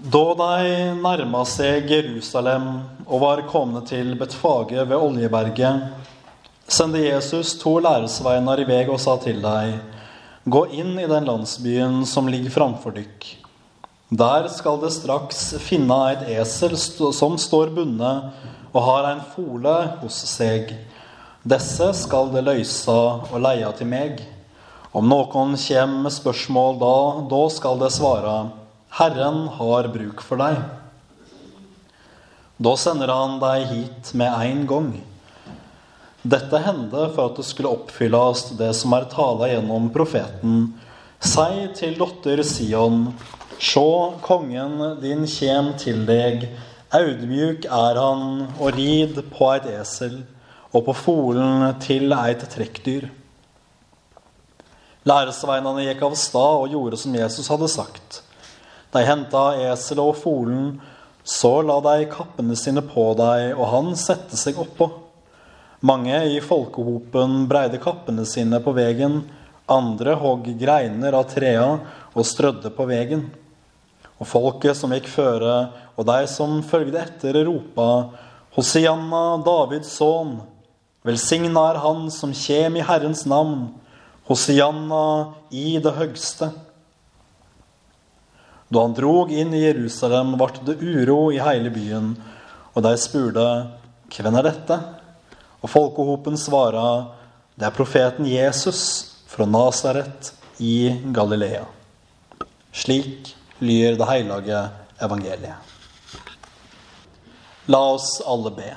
Da de nærma seg Jerusalem og var kommet til Betfage ved Oljeberget, sendte Jesus to læresveiner i vei og sa til dem, Gå inn i den landsbyen som ligger framfor dykk. Der skal det straks finne et esel som står bundet og har en fole hos seg. Disse skal det løyse og leie til meg. Om noen kommer med spørsmål da, da skal det svare, Herren har bruk for deg. Da sender han deg hit med en gang. Dette hendte for at det skulle oppfylles det som er tala gjennom profeten. Si til dotter Sion, sjå, kongen din kjem til deg. Audmjuk er han og rid på et esel, og på folen til eit trekkdyr. Læresveinene gikk av stad og gjorde som Jesus hadde sagt. De henta eselet og folen, så la de kappene sine på deg, og han sette seg oppå. Mange i folkehopen breide kappene sine på vegen, andre hogg greiner av trea og strødde på vegen. Og folket som gikk føre, og de som følgde etter, ropa, Hosianna, Davids sønn, velsigna er han som kjem i Herrens navn, Hosianna i det høgste. Da han drog inn i Jerusalem, ble det uro i hele byen, og de spurte, hvem er dette? Og folkehopen svara, det er profeten Jesus fra Nasaret i Galilea. Slik lyder det hellige evangeliet. La oss alle be.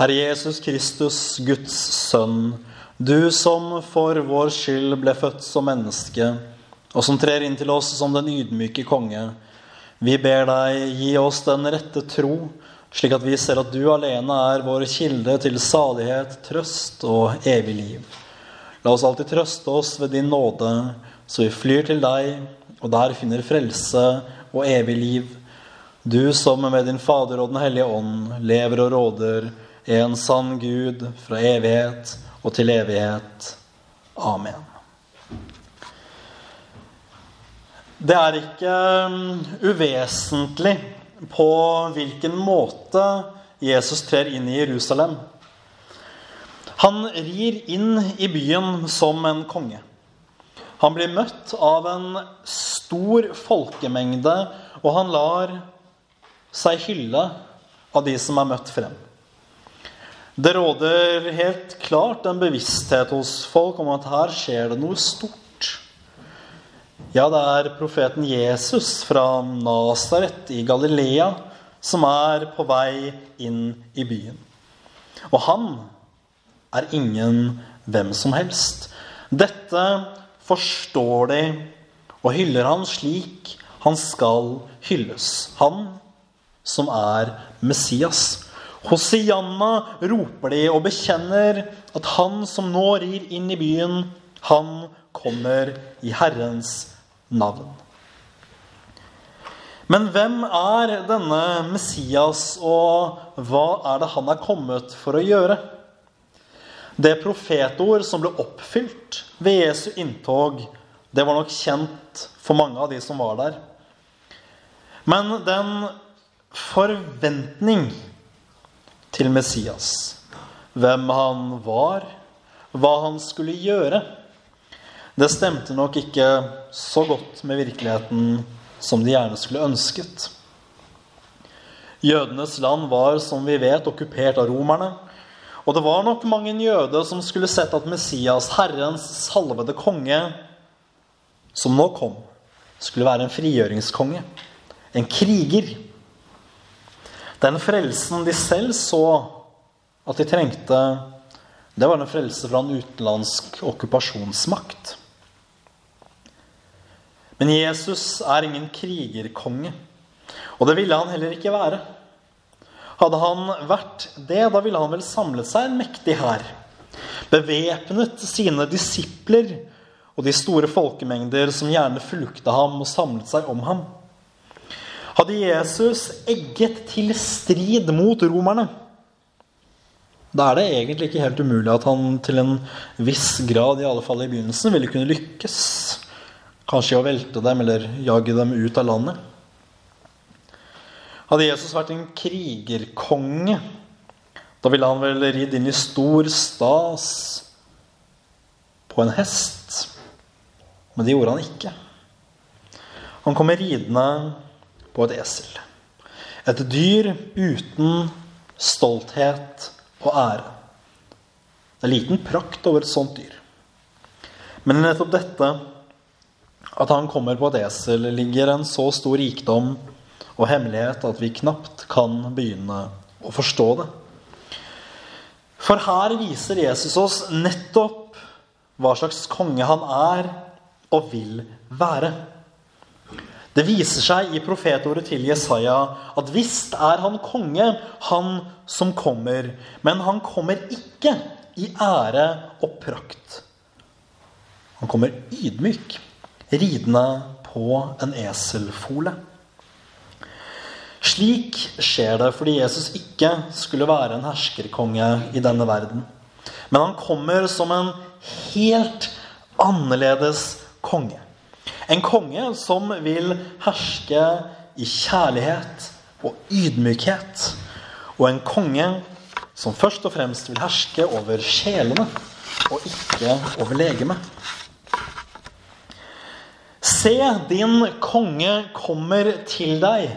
Herre Jesus Kristus, Guds sønn, du som for vår skyld ble født som menneske, og som trer inn til oss som den ydmyke konge. Vi ber deg, gi oss den rette tro, slik at vi ser at du alene er vår kilde til salighet, trøst og evig liv. La oss alltid trøste oss ved din nåde, så vi flyr til deg, og der finner frelse og evig liv. Du som med din Fader og Den hellige ånd lever og råder, en sann Gud fra evighet og til evighet. Amen. Det er ikke um, uvesentlig på hvilken måte Jesus trer inn i Jerusalem. Han rir inn i byen som en konge. Han blir møtt av en stor folkemengde, og han lar seg hylle av de som er møtt frem. Det råder helt klart en bevissthet hos folk om at her skjer det noe stort. Ja, det er profeten Jesus fra Nasaret i Galilea som er på vei inn i byen. Og han er ingen hvem som helst. Dette forstår de og hyller han slik han skal hylles. Han som er Messias. Hosianna roper de og bekjenner at han som nå rir inn i byen, han kommer i Herrens navn. Men hvem er denne Messias, og hva er det han er kommet for å gjøre? Det profetord som ble oppfylt ved Jesu inntog, det var nok kjent for mange av de som var der. Men den forventning til Messias, hvem han var, hva han skulle gjøre, det stemte nok ikke så godt med virkeligheten som de gjerne skulle ønsket. Jødenes land var, som vi vet, okkupert av romerne. Og det var nok mange jøder som skulle sett at Messias, Herrens salvede konge, som nå kom, skulle være en frigjøringskonge. En kriger. Den frelsen de selv så at de trengte, det var en frelse fra en utenlandsk okkupasjonsmakt. Men Jesus er ingen krigerkonge. Og det ville han heller ikke være. Hadde han vært det, da ville han vel samlet seg en mektig hær. Bevæpnet sine disipler og de store folkemengder som gjerne fulgte ham og samlet seg om ham. Hadde Jesus egget til strid mot romerne, da er det egentlig ikke helt umulig at han til en viss grad, i alle fall i begynnelsen, ville kunne lykkes. Kanskje å velte dem eller jage dem ut av landet. Hadde Jesus vært en krigerkonge, da ville han vel ridd inn i stor stas på en hest. Men det gjorde han ikke. Han kommer ridende på et esel. Et dyr uten stolthet og ære. Det er liten prakt over et sånt dyr. Men nettopp dette, at han kommer på et esel, ligger en så stor rikdom og hemmelighet at vi knapt kan begynne å forstå det. For her viser Jesus oss nettopp hva slags konge han er og vil være. Det viser seg i profetordet til Jesaja at visst er han konge, han som kommer, men han kommer ikke i ære og prakt. Han kommer ydmyk, ridende på en eselfole. Slik skjer det fordi Jesus ikke skulle være en herskerkonge i denne verden. Men han kommer som en helt annerledes konge. En konge som vil herske i kjærlighet og ydmykhet. Og en konge som først og fremst vil herske over sjelene og ikke over legemet. Se, din konge kommer til deg.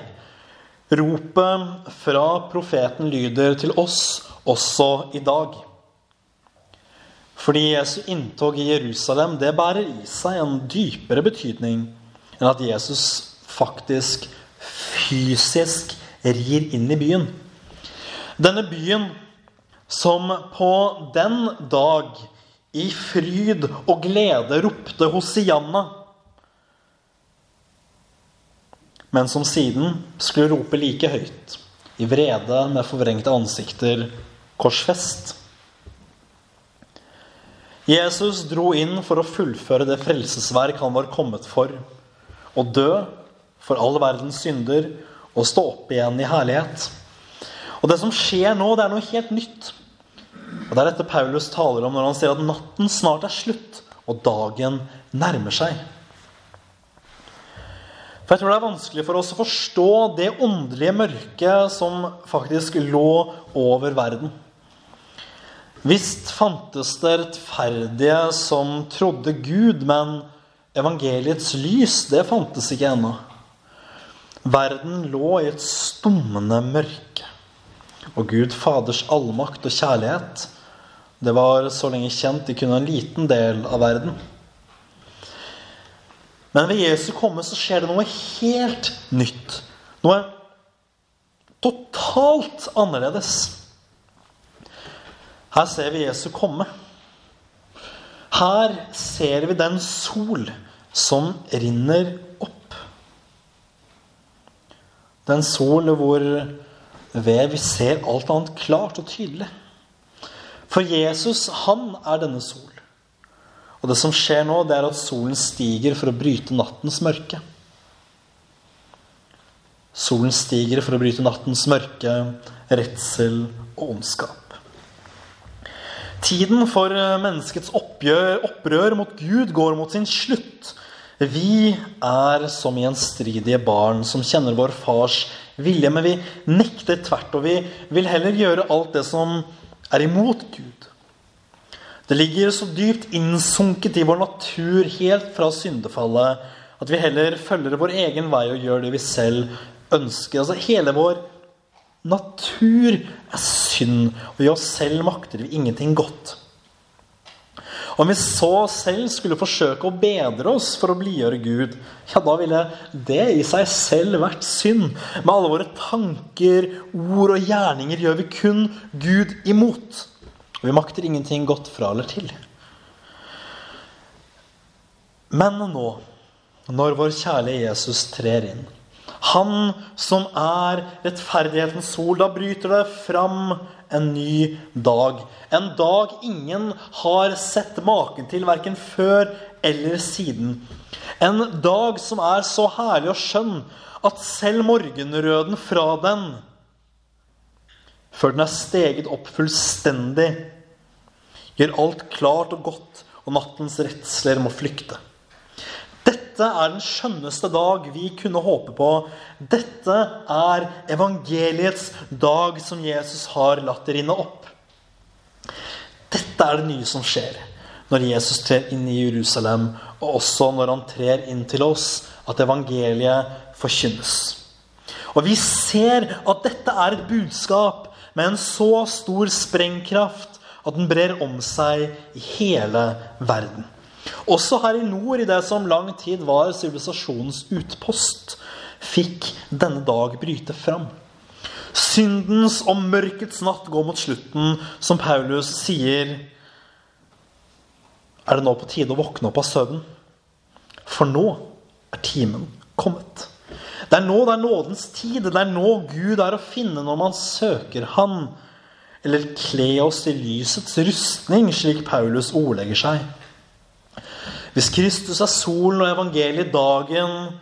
Ropet fra profeten lyder til oss også i dag. Fordi Jesu inntog i Jerusalem det bærer i seg en dypere betydning enn at Jesus faktisk fysisk rir inn i byen. Denne byen som på den dag i fryd og glede ropte Hosianna, men som siden skulle rope like høyt, i vrede med forvrengte ansikter, korsfest. Jesus dro inn for å fullføre det frelsesverk han var kommet for. Å dø for all verdens synder og stå opp igjen i herlighet. Og det som skjer nå, det er noe helt nytt. Og Det er dette Paulus taler om når han sier at natten snart er slutt, og dagen nærmer seg. For jeg tror det er vanskelig for oss å forstå det åndelige mørket som faktisk lå over verden. Visst fantes det rettferdige som trodde Gud, men evangeliets lys, det fantes ikke ennå. Verden lå i et stummende mørke. Og Gud Faders allmakt og kjærlighet, det var så lenge kjent i kun en liten del av verden. Men ved Jesu komme så skjer det noe helt nytt. Noe totalt annerledes. Her ser vi Jesu komme. Her ser vi den sol som rinner opp. Den sol hvor ved vi ser alt annet klart og tydelig. For Jesus, han er denne sol. Og det som skjer nå, det er at solen stiger for å bryte nattens mørke. Solen stiger for å bryte nattens mørke, redsel og ondskap. Tiden for eh, menneskets oppgjør, opprør mot Gud går mot sin slutt. Vi er som gjenstridige barn som kjenner vår fars vilje, men vi nekter tvert, og vi vil heller gjøre alt det som er imot Gud. Det ligger så dypt innsunket i vår natur helt fra syndefallet at vi heller følger vår egen vei og gjør det vi selv ønsker. Altså Hele vår Natur er synd, og i oss selv makter vi ingenting godt. Om vi så selv skulle forsøke å bedre oss for å blidgjøre Gud, ja, da ville det i seg selv vært synd. Med alle våre tanker, ord og gjerninger gjør vi kun Gud imot. Vi makter ingenting godt fra eller til. Men nå, når vår kjærlige Jesus trer inn, han som er rettferdighetens sol. Da bryter det fram en ny dag. En dag ingen har sett maken til, verken før eller siden. En dag som er så herlig og skjønn at selv morgenrøden fra den, før den er steget opp fullstendig, gjør alt klart og godt, og nattens redsler må flykte. Dette er den skjønneste dag vi kunne håpe på. Dette er evangeliets dag som Jesus har latt rinne opp. Dette er det nye som skjer når Jesus trer inn i Jerusalem, og også når han trer inn til oss, at evangeliet forkynnes. Og vi ser at dette er et budskap med en så stor sprengkraft at den brer om seg i hele verden. Også her i nord, i det som lang tid var sivilisasjonens utpost, fikk denne dag bryte fram. Syndens og mørkets natt går mot slutten, som Paulus sier. Er det nå på tide å våkne opp av søvnen? For nå er timen kommet. Det er nå det er nådens tid. Det er nå Gud er å finne når man søker Han. Eller kle oss i lysets rustning, slik Paulus ordlegger seg. Hvis Kristus er solen og evangeliet dagen,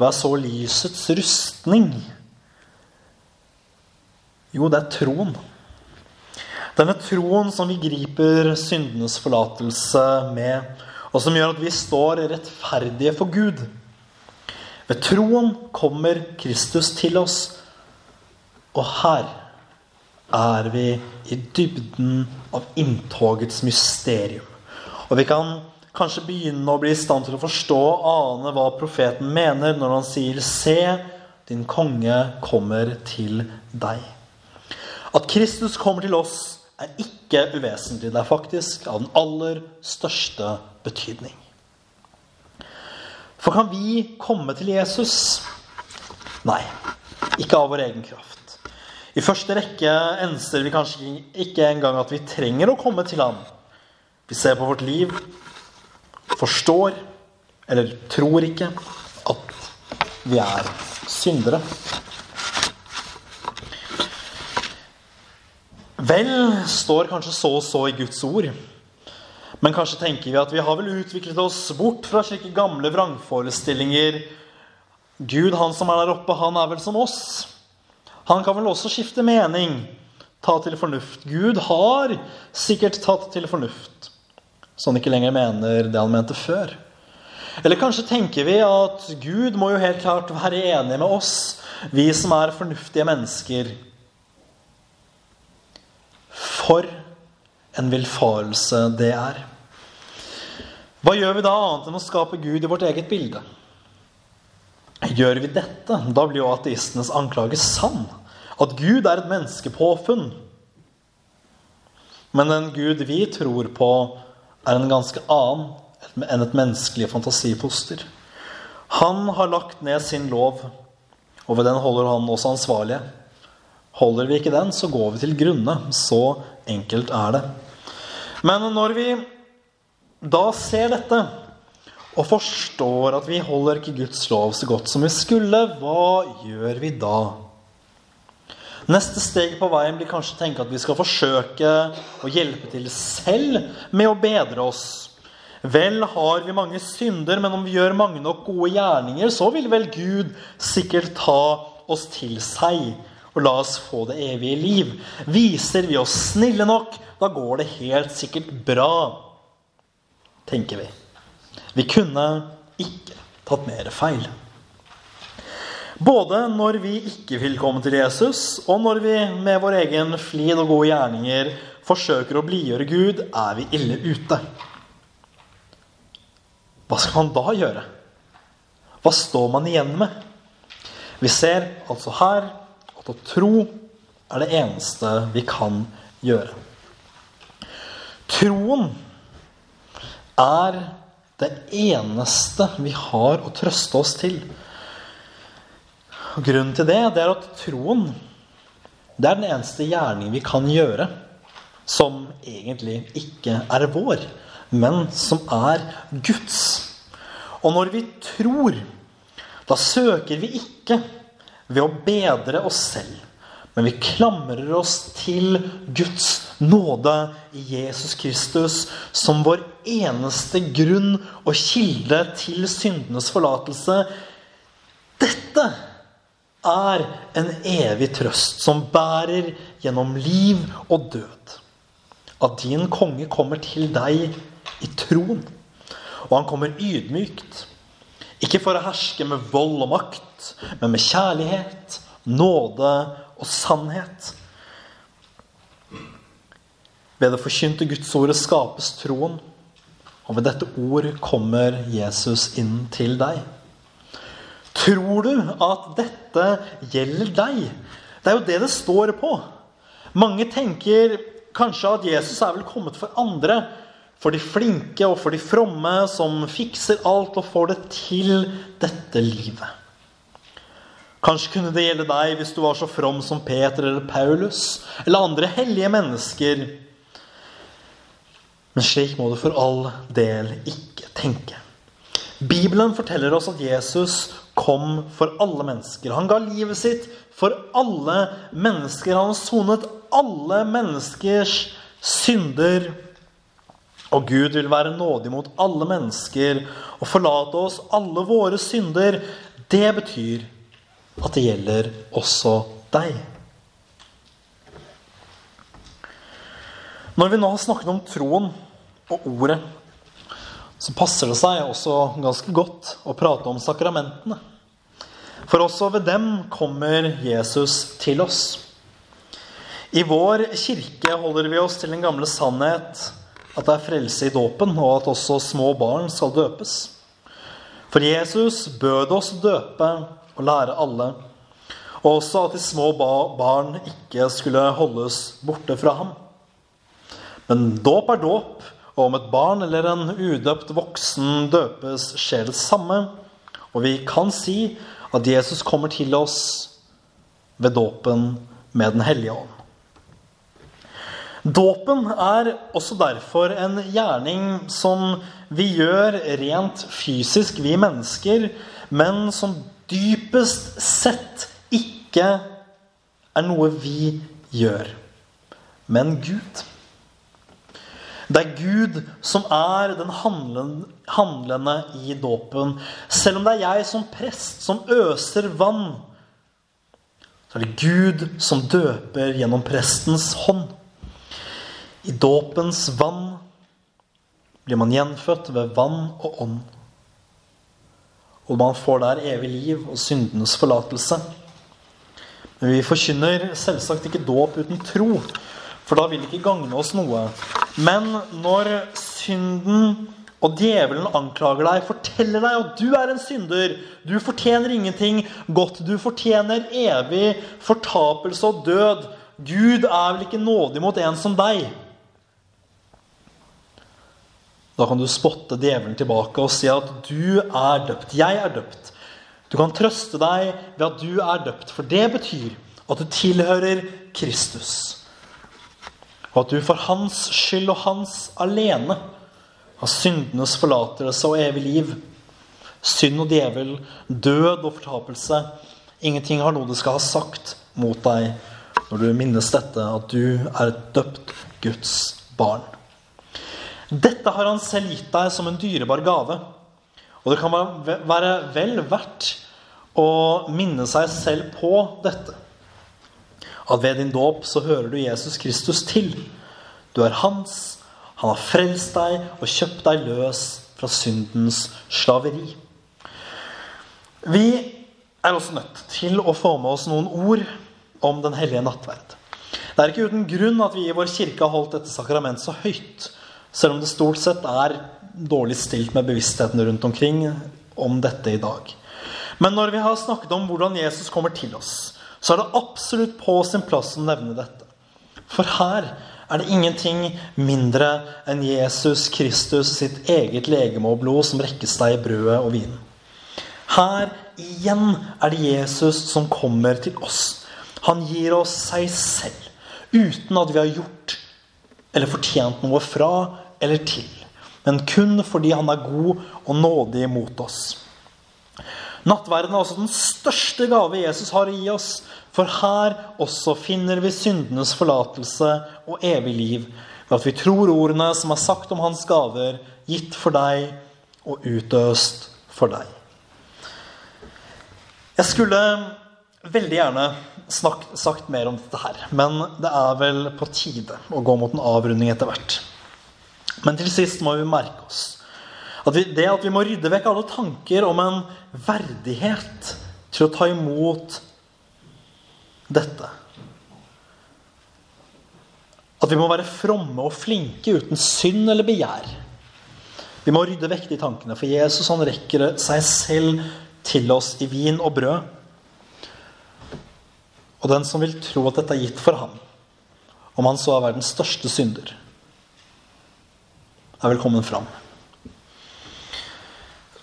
hva er så lysets rustning? Jo, det er troen. Denne troen som vi griper syndenes forlatelse med, og som gjør at vi står rettferdige for Gud. Ved troen kommer Kristus til oss, og her er vi i dybden av inntogets mysterium. Og vi kan kanskje begynne å bli i stand til å forstå og ane hva profeten mener når han sier 'Se, din konge kommer til deg'. At Kristus kommer til oss, er ikke uvesentlig. Det er faktisk av den aller største betydning. For kan vi komme til Jesus? Nei, ikke av vår egen kraft. I første rekke enser vi kanskje ikke engang at vi trenger å komme til ham. Vi ser på vårt liv, forstår eller tror ikke at vi er syndere. Vel står kanskje så og så i Guds ord. Men kanskje tenker vi at vi har vel utviklet oss bort fra slike gamle vrangforestillinger. Gud, han som er der oppe, han er vel som oss. Han kan vel også skifte mening, ta til fornuft. Gud har sikkert tatt til fornuft så han ikke lenger mener det han mente før. Eller kanskje tenker vi at Gud må jo helt klart være enig med oss, vi som er fornuftige mennesker. For en villfarelse det er. Hva gjør vi da annet enn å skape Gud i vårt eget bilde? Gjør vi dette, da blir jo ateistenes anklage sann. At Gud er et menneskepåfunn. Men den Gud vi tror på, er en ganske annen enn et menneskelig fantasifoster. Han har lagt ned sin lov, og ved den holder han også ansvarlige. Holder vi ikke den, så går vi til grunne. Så enkelt er det. Men når vi da ser dette, og forstår at vi holder ikke Guds lov så godt som vi skulle, hva gjør vi da? Neste steg på veien blir kanskje å tenke at vi skal forsøke å hjelpe til selv med å bedre oss. Vel har vi mange synder, men om vi gjør mange nok gode gjerninger, så vil vel Gud sikkert ta oss til seg og la oss få det evige liv. Viser vi oss snille nok, da går det helt sikkert bra, tenker vi. Vi kunne ikke tatt mer feil. Både når vi ikke vil komme til Jesus, og når vi med vår egen flid og gode gjerninger forsøker å blidgjøre Gud, er vi ille ute. Hva skal man da gjøre? Hva står man igjen med? Vi ser altså her at å tro er det eneste vi kan gjøre. Troen er det eneste vi har å trøste oss til. Og grunnen til det, det er at troen det er den eneste gjerning vi kan gjøre som egentlig ikke er vår, men som er Guds. Og når vi tror, da søker vi ikke ved å bedre oss selv, men vi klamrer oss til Guds nåde i Jesus Kristus som vår eneste grunn og kilde til syndenes forlatelse. Dette er en evig trøst som bærer gjennom liv og død. At din konge kommer til deg i troen. Og han kommer ydmykt. Ikke for å herske med vold og makt, men med kjærlighet, nåde og sannhet. Ved det forkynte Guds ordet skapes troen, og ved dette ord kommer Jesus inn til deg. Tror du at dette gjelder deg? Det er jo det det står på. Mange tenker kanskje at Jesus er vel kommet for andre. For de flinke og for de fromme som fikser alt og får det til dette livet. Kanskje kunne det gjelde deg hvis du var så from som Peter eller Paulus eller andre hellige mennesker. Men slik må du for all del ikke tenke. Bibelen forteller oss at Jesus kom for alle mennesker. Han ga livet sitt for alle mennesker. Han sonet alle menneskers synder. Og Gud vil være nådig mot alle mennesker og forlate oss alle våre synder. Det betyr at det gjelder også deg. Når vi nå har snakket om troen og ordet, så passer det seg også ganske godt å prate om sakramentene. For også ved dem kommer Jesus til oss. I vår kirke holder vi oss til den gamle sannhet at det er frelse i dåpen, og at også små barn skal døpes. For Jesus bød oss døpe og lære alle, og også at de små barn ikke skulle holdes borte fra ham. Men dåp er dåp, og om et barn eller en udøpt voksen døpes, skjer det samme. Og vi kan si at Jesus kommer til oss ved dåpen med Den hellige ånd. Dåpen er også derfor en gjerning som vi gjør rent fysisk, vi mennesker, men som dypest sett ikke er noe vi gjør, men Gud. Det er Gud som er den handlende i dåpen. Selv om det er jeg som prest som øser vann, så er det Gud som døper gjennom prestens hånd. I dåpens vann blir man gjenfødt ved vann og ånd. Og man får der evig liv og syndenes forlatelse. Men vi forkynner selvsagt ikke dåp uten tro. For da vil det ikke gagne oss noe. Men når synden og djevelen anklager deg, forteller deg at du er en synder, du fortjener ingenting godt, du fortjener evig fortapelse og død Gud er vel ikke nådig mot en som deg? Da kan du spotte djevelen tilbake og si at du er døpt. Jeg er døpt. Du kan trøste deg ved at du er døpt, for det betyr at du tilhører Kristus. Og at du for hans skyld og hans alene har syndenes forlatelse og evig liv. Synd og djevel, død og fortapelse. Ingenting har noe du skal ha sagt mot deg når du minnes dette, at du er et døpt Guds barn. Dette har han selv gitt deg som en dyrebar gave. Og det kan være vel verdt å minne seg selv på dette at ved din dåp så hører du Jesus Kristus til. Du er hans. Han har frelst deg og kjøpt deg løs fra syndens slaveri. Vi er også nødt til å få med oss noen ord om Den hellige nattverd. Det er ikke uten grunn at vi i vår kirke har holdt dette sakrament så høyt, selv om det stort sett er dårlig stilt med bevisstheten rundt omkring om dette i dag. Men når vi har snakket om hvordan Jesus kommer til oss, så er det absolutt på sin plass å nevne dette. For her er det ingenting mindre enn Jesus Kristus sitt eget legeme og blod som rekkes deg i brødet og vinen. Her igjen er det Jesus som kommer til oss. Han gir oss seg selv uten at vi har gjort eller fortjent noe fra eller til, men kun fordi han er god og nådig mot oss. Nattverden er også den største gave Jesus har å gi oss. For her også finner vi syndenes forlatelse og evig liv ved at vi tror ordene som er sagt om hans gaver, gitt for deg og utøst for deg. Jeg skulle veldig gjerne snakk, sagt mer om dette her, men det er vel på tide å gå mot en avrunding etter hvert. Men til sist må vi merke oss At vi, det at vi må rydde vekk alle tanker om en verdighet til å ta imot dette. At vi må være fromme og flinke uten synd eller begjær. Vi må rydde vekk de tankene, for Jesus han rekker seg selv til oss i vin og brød. Og den som vil tro at dette er gitt for ham, om han så er verdens største synder, er velkommen fram.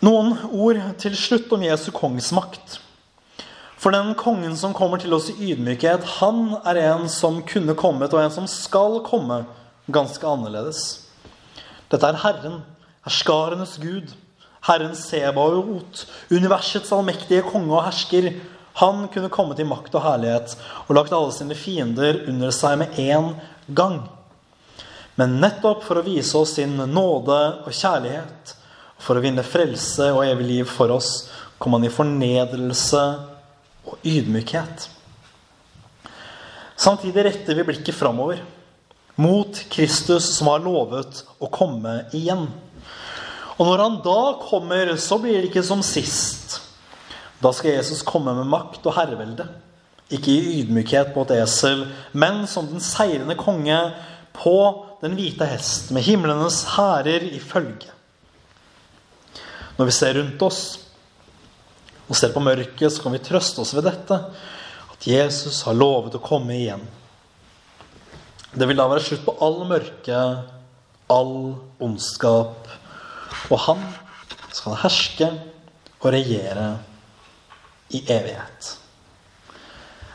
Noen ord til slutt om Jesu kongsmakt. For den kongen som kommer til oss i ydmykhet, han er en som kunne kommet, og en som skal komme, ganske annerledes. Dette er Herren, herskarenes Gud, Herren Sebaot, universets allmektige konge og hersker. Han kunne kommet i makt og herlighet og lagt alle sine fiender under seg med én gang. Men nettopp for å vise oss sin nåde og kjærlighet, for å vinne frelse og evig liv for oss, kom han i fornedrelse og ydmykhet. Samtidig retter vi blikket framover, mot Kristus som har lovet å komme igjen. Og når han da kommer, så blir det ikke som sist. Da skal Jesus komme med makt og herrevelde. Ikke i ydmykhet på et esel, men som den seirende konge på den hvite hest, med himlenes hærer i følge. Når vi ser rundt oss, og ser på mørket, så kan vi trøste oss ved dette. At Jesus har lovet å komme igjen. Det vil da være slutt på all mørke, all ondskap. Og han skal herske og regjere i evighet.